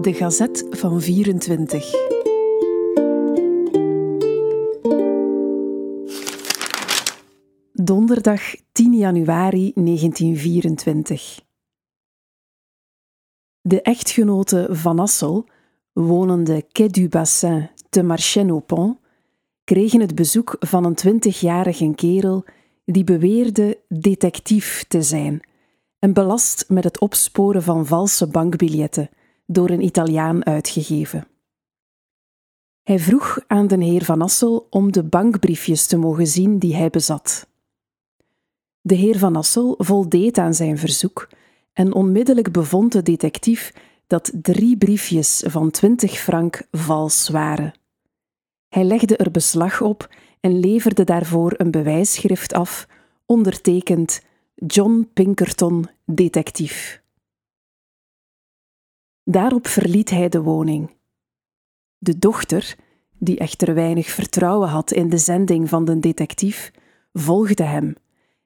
De Gazet van 24. Donderdag 10 januari 1924. De echtgenoten Van Assel, wonende Quai du Bassin te Marchena-au-Pont, kregen het bezoek van een twintigjarige kerel die beweerde detectief te zijn en belast met het opsporen van valse bankbiljetten door een Italiaan uitgegeven. Hij vroeg aan de heer Van Assel om de bankbriefjes te mogen zien die hij bezat. De heer Van Assel voldeed aan zijn verzoek en onmiddellijk bevond de detectief dat drie briefjes van twintig frank vals waren. Hij legde er beslag op en leverde daarvoor een bewijsschrift af, ondertekend John Pinkerton, detectief. Daarop verliet hij de woning. De dochter, die echter weinig vertrouwen had in de zending van de detectief, volgde hem.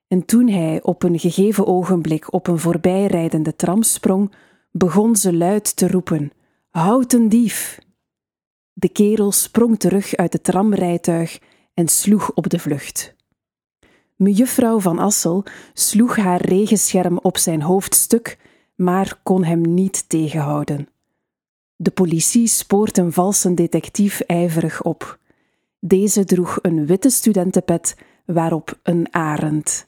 En toen hij op een gegeven ogenblik op een voorbijrijdende tram sprong, begon ze luid te roepen: Houd een dief! De kerel sprong terug uit het tramrijtuig en sloeg op de vlucht. Mejuffrouw van Assel sloeg haar regenscherm op zijn hoofdstuk, maar kon hem niet tegenhouden. De politie spoort een valse detectief ijverig op. Deze droeg een witte studentenpet waarop een arend.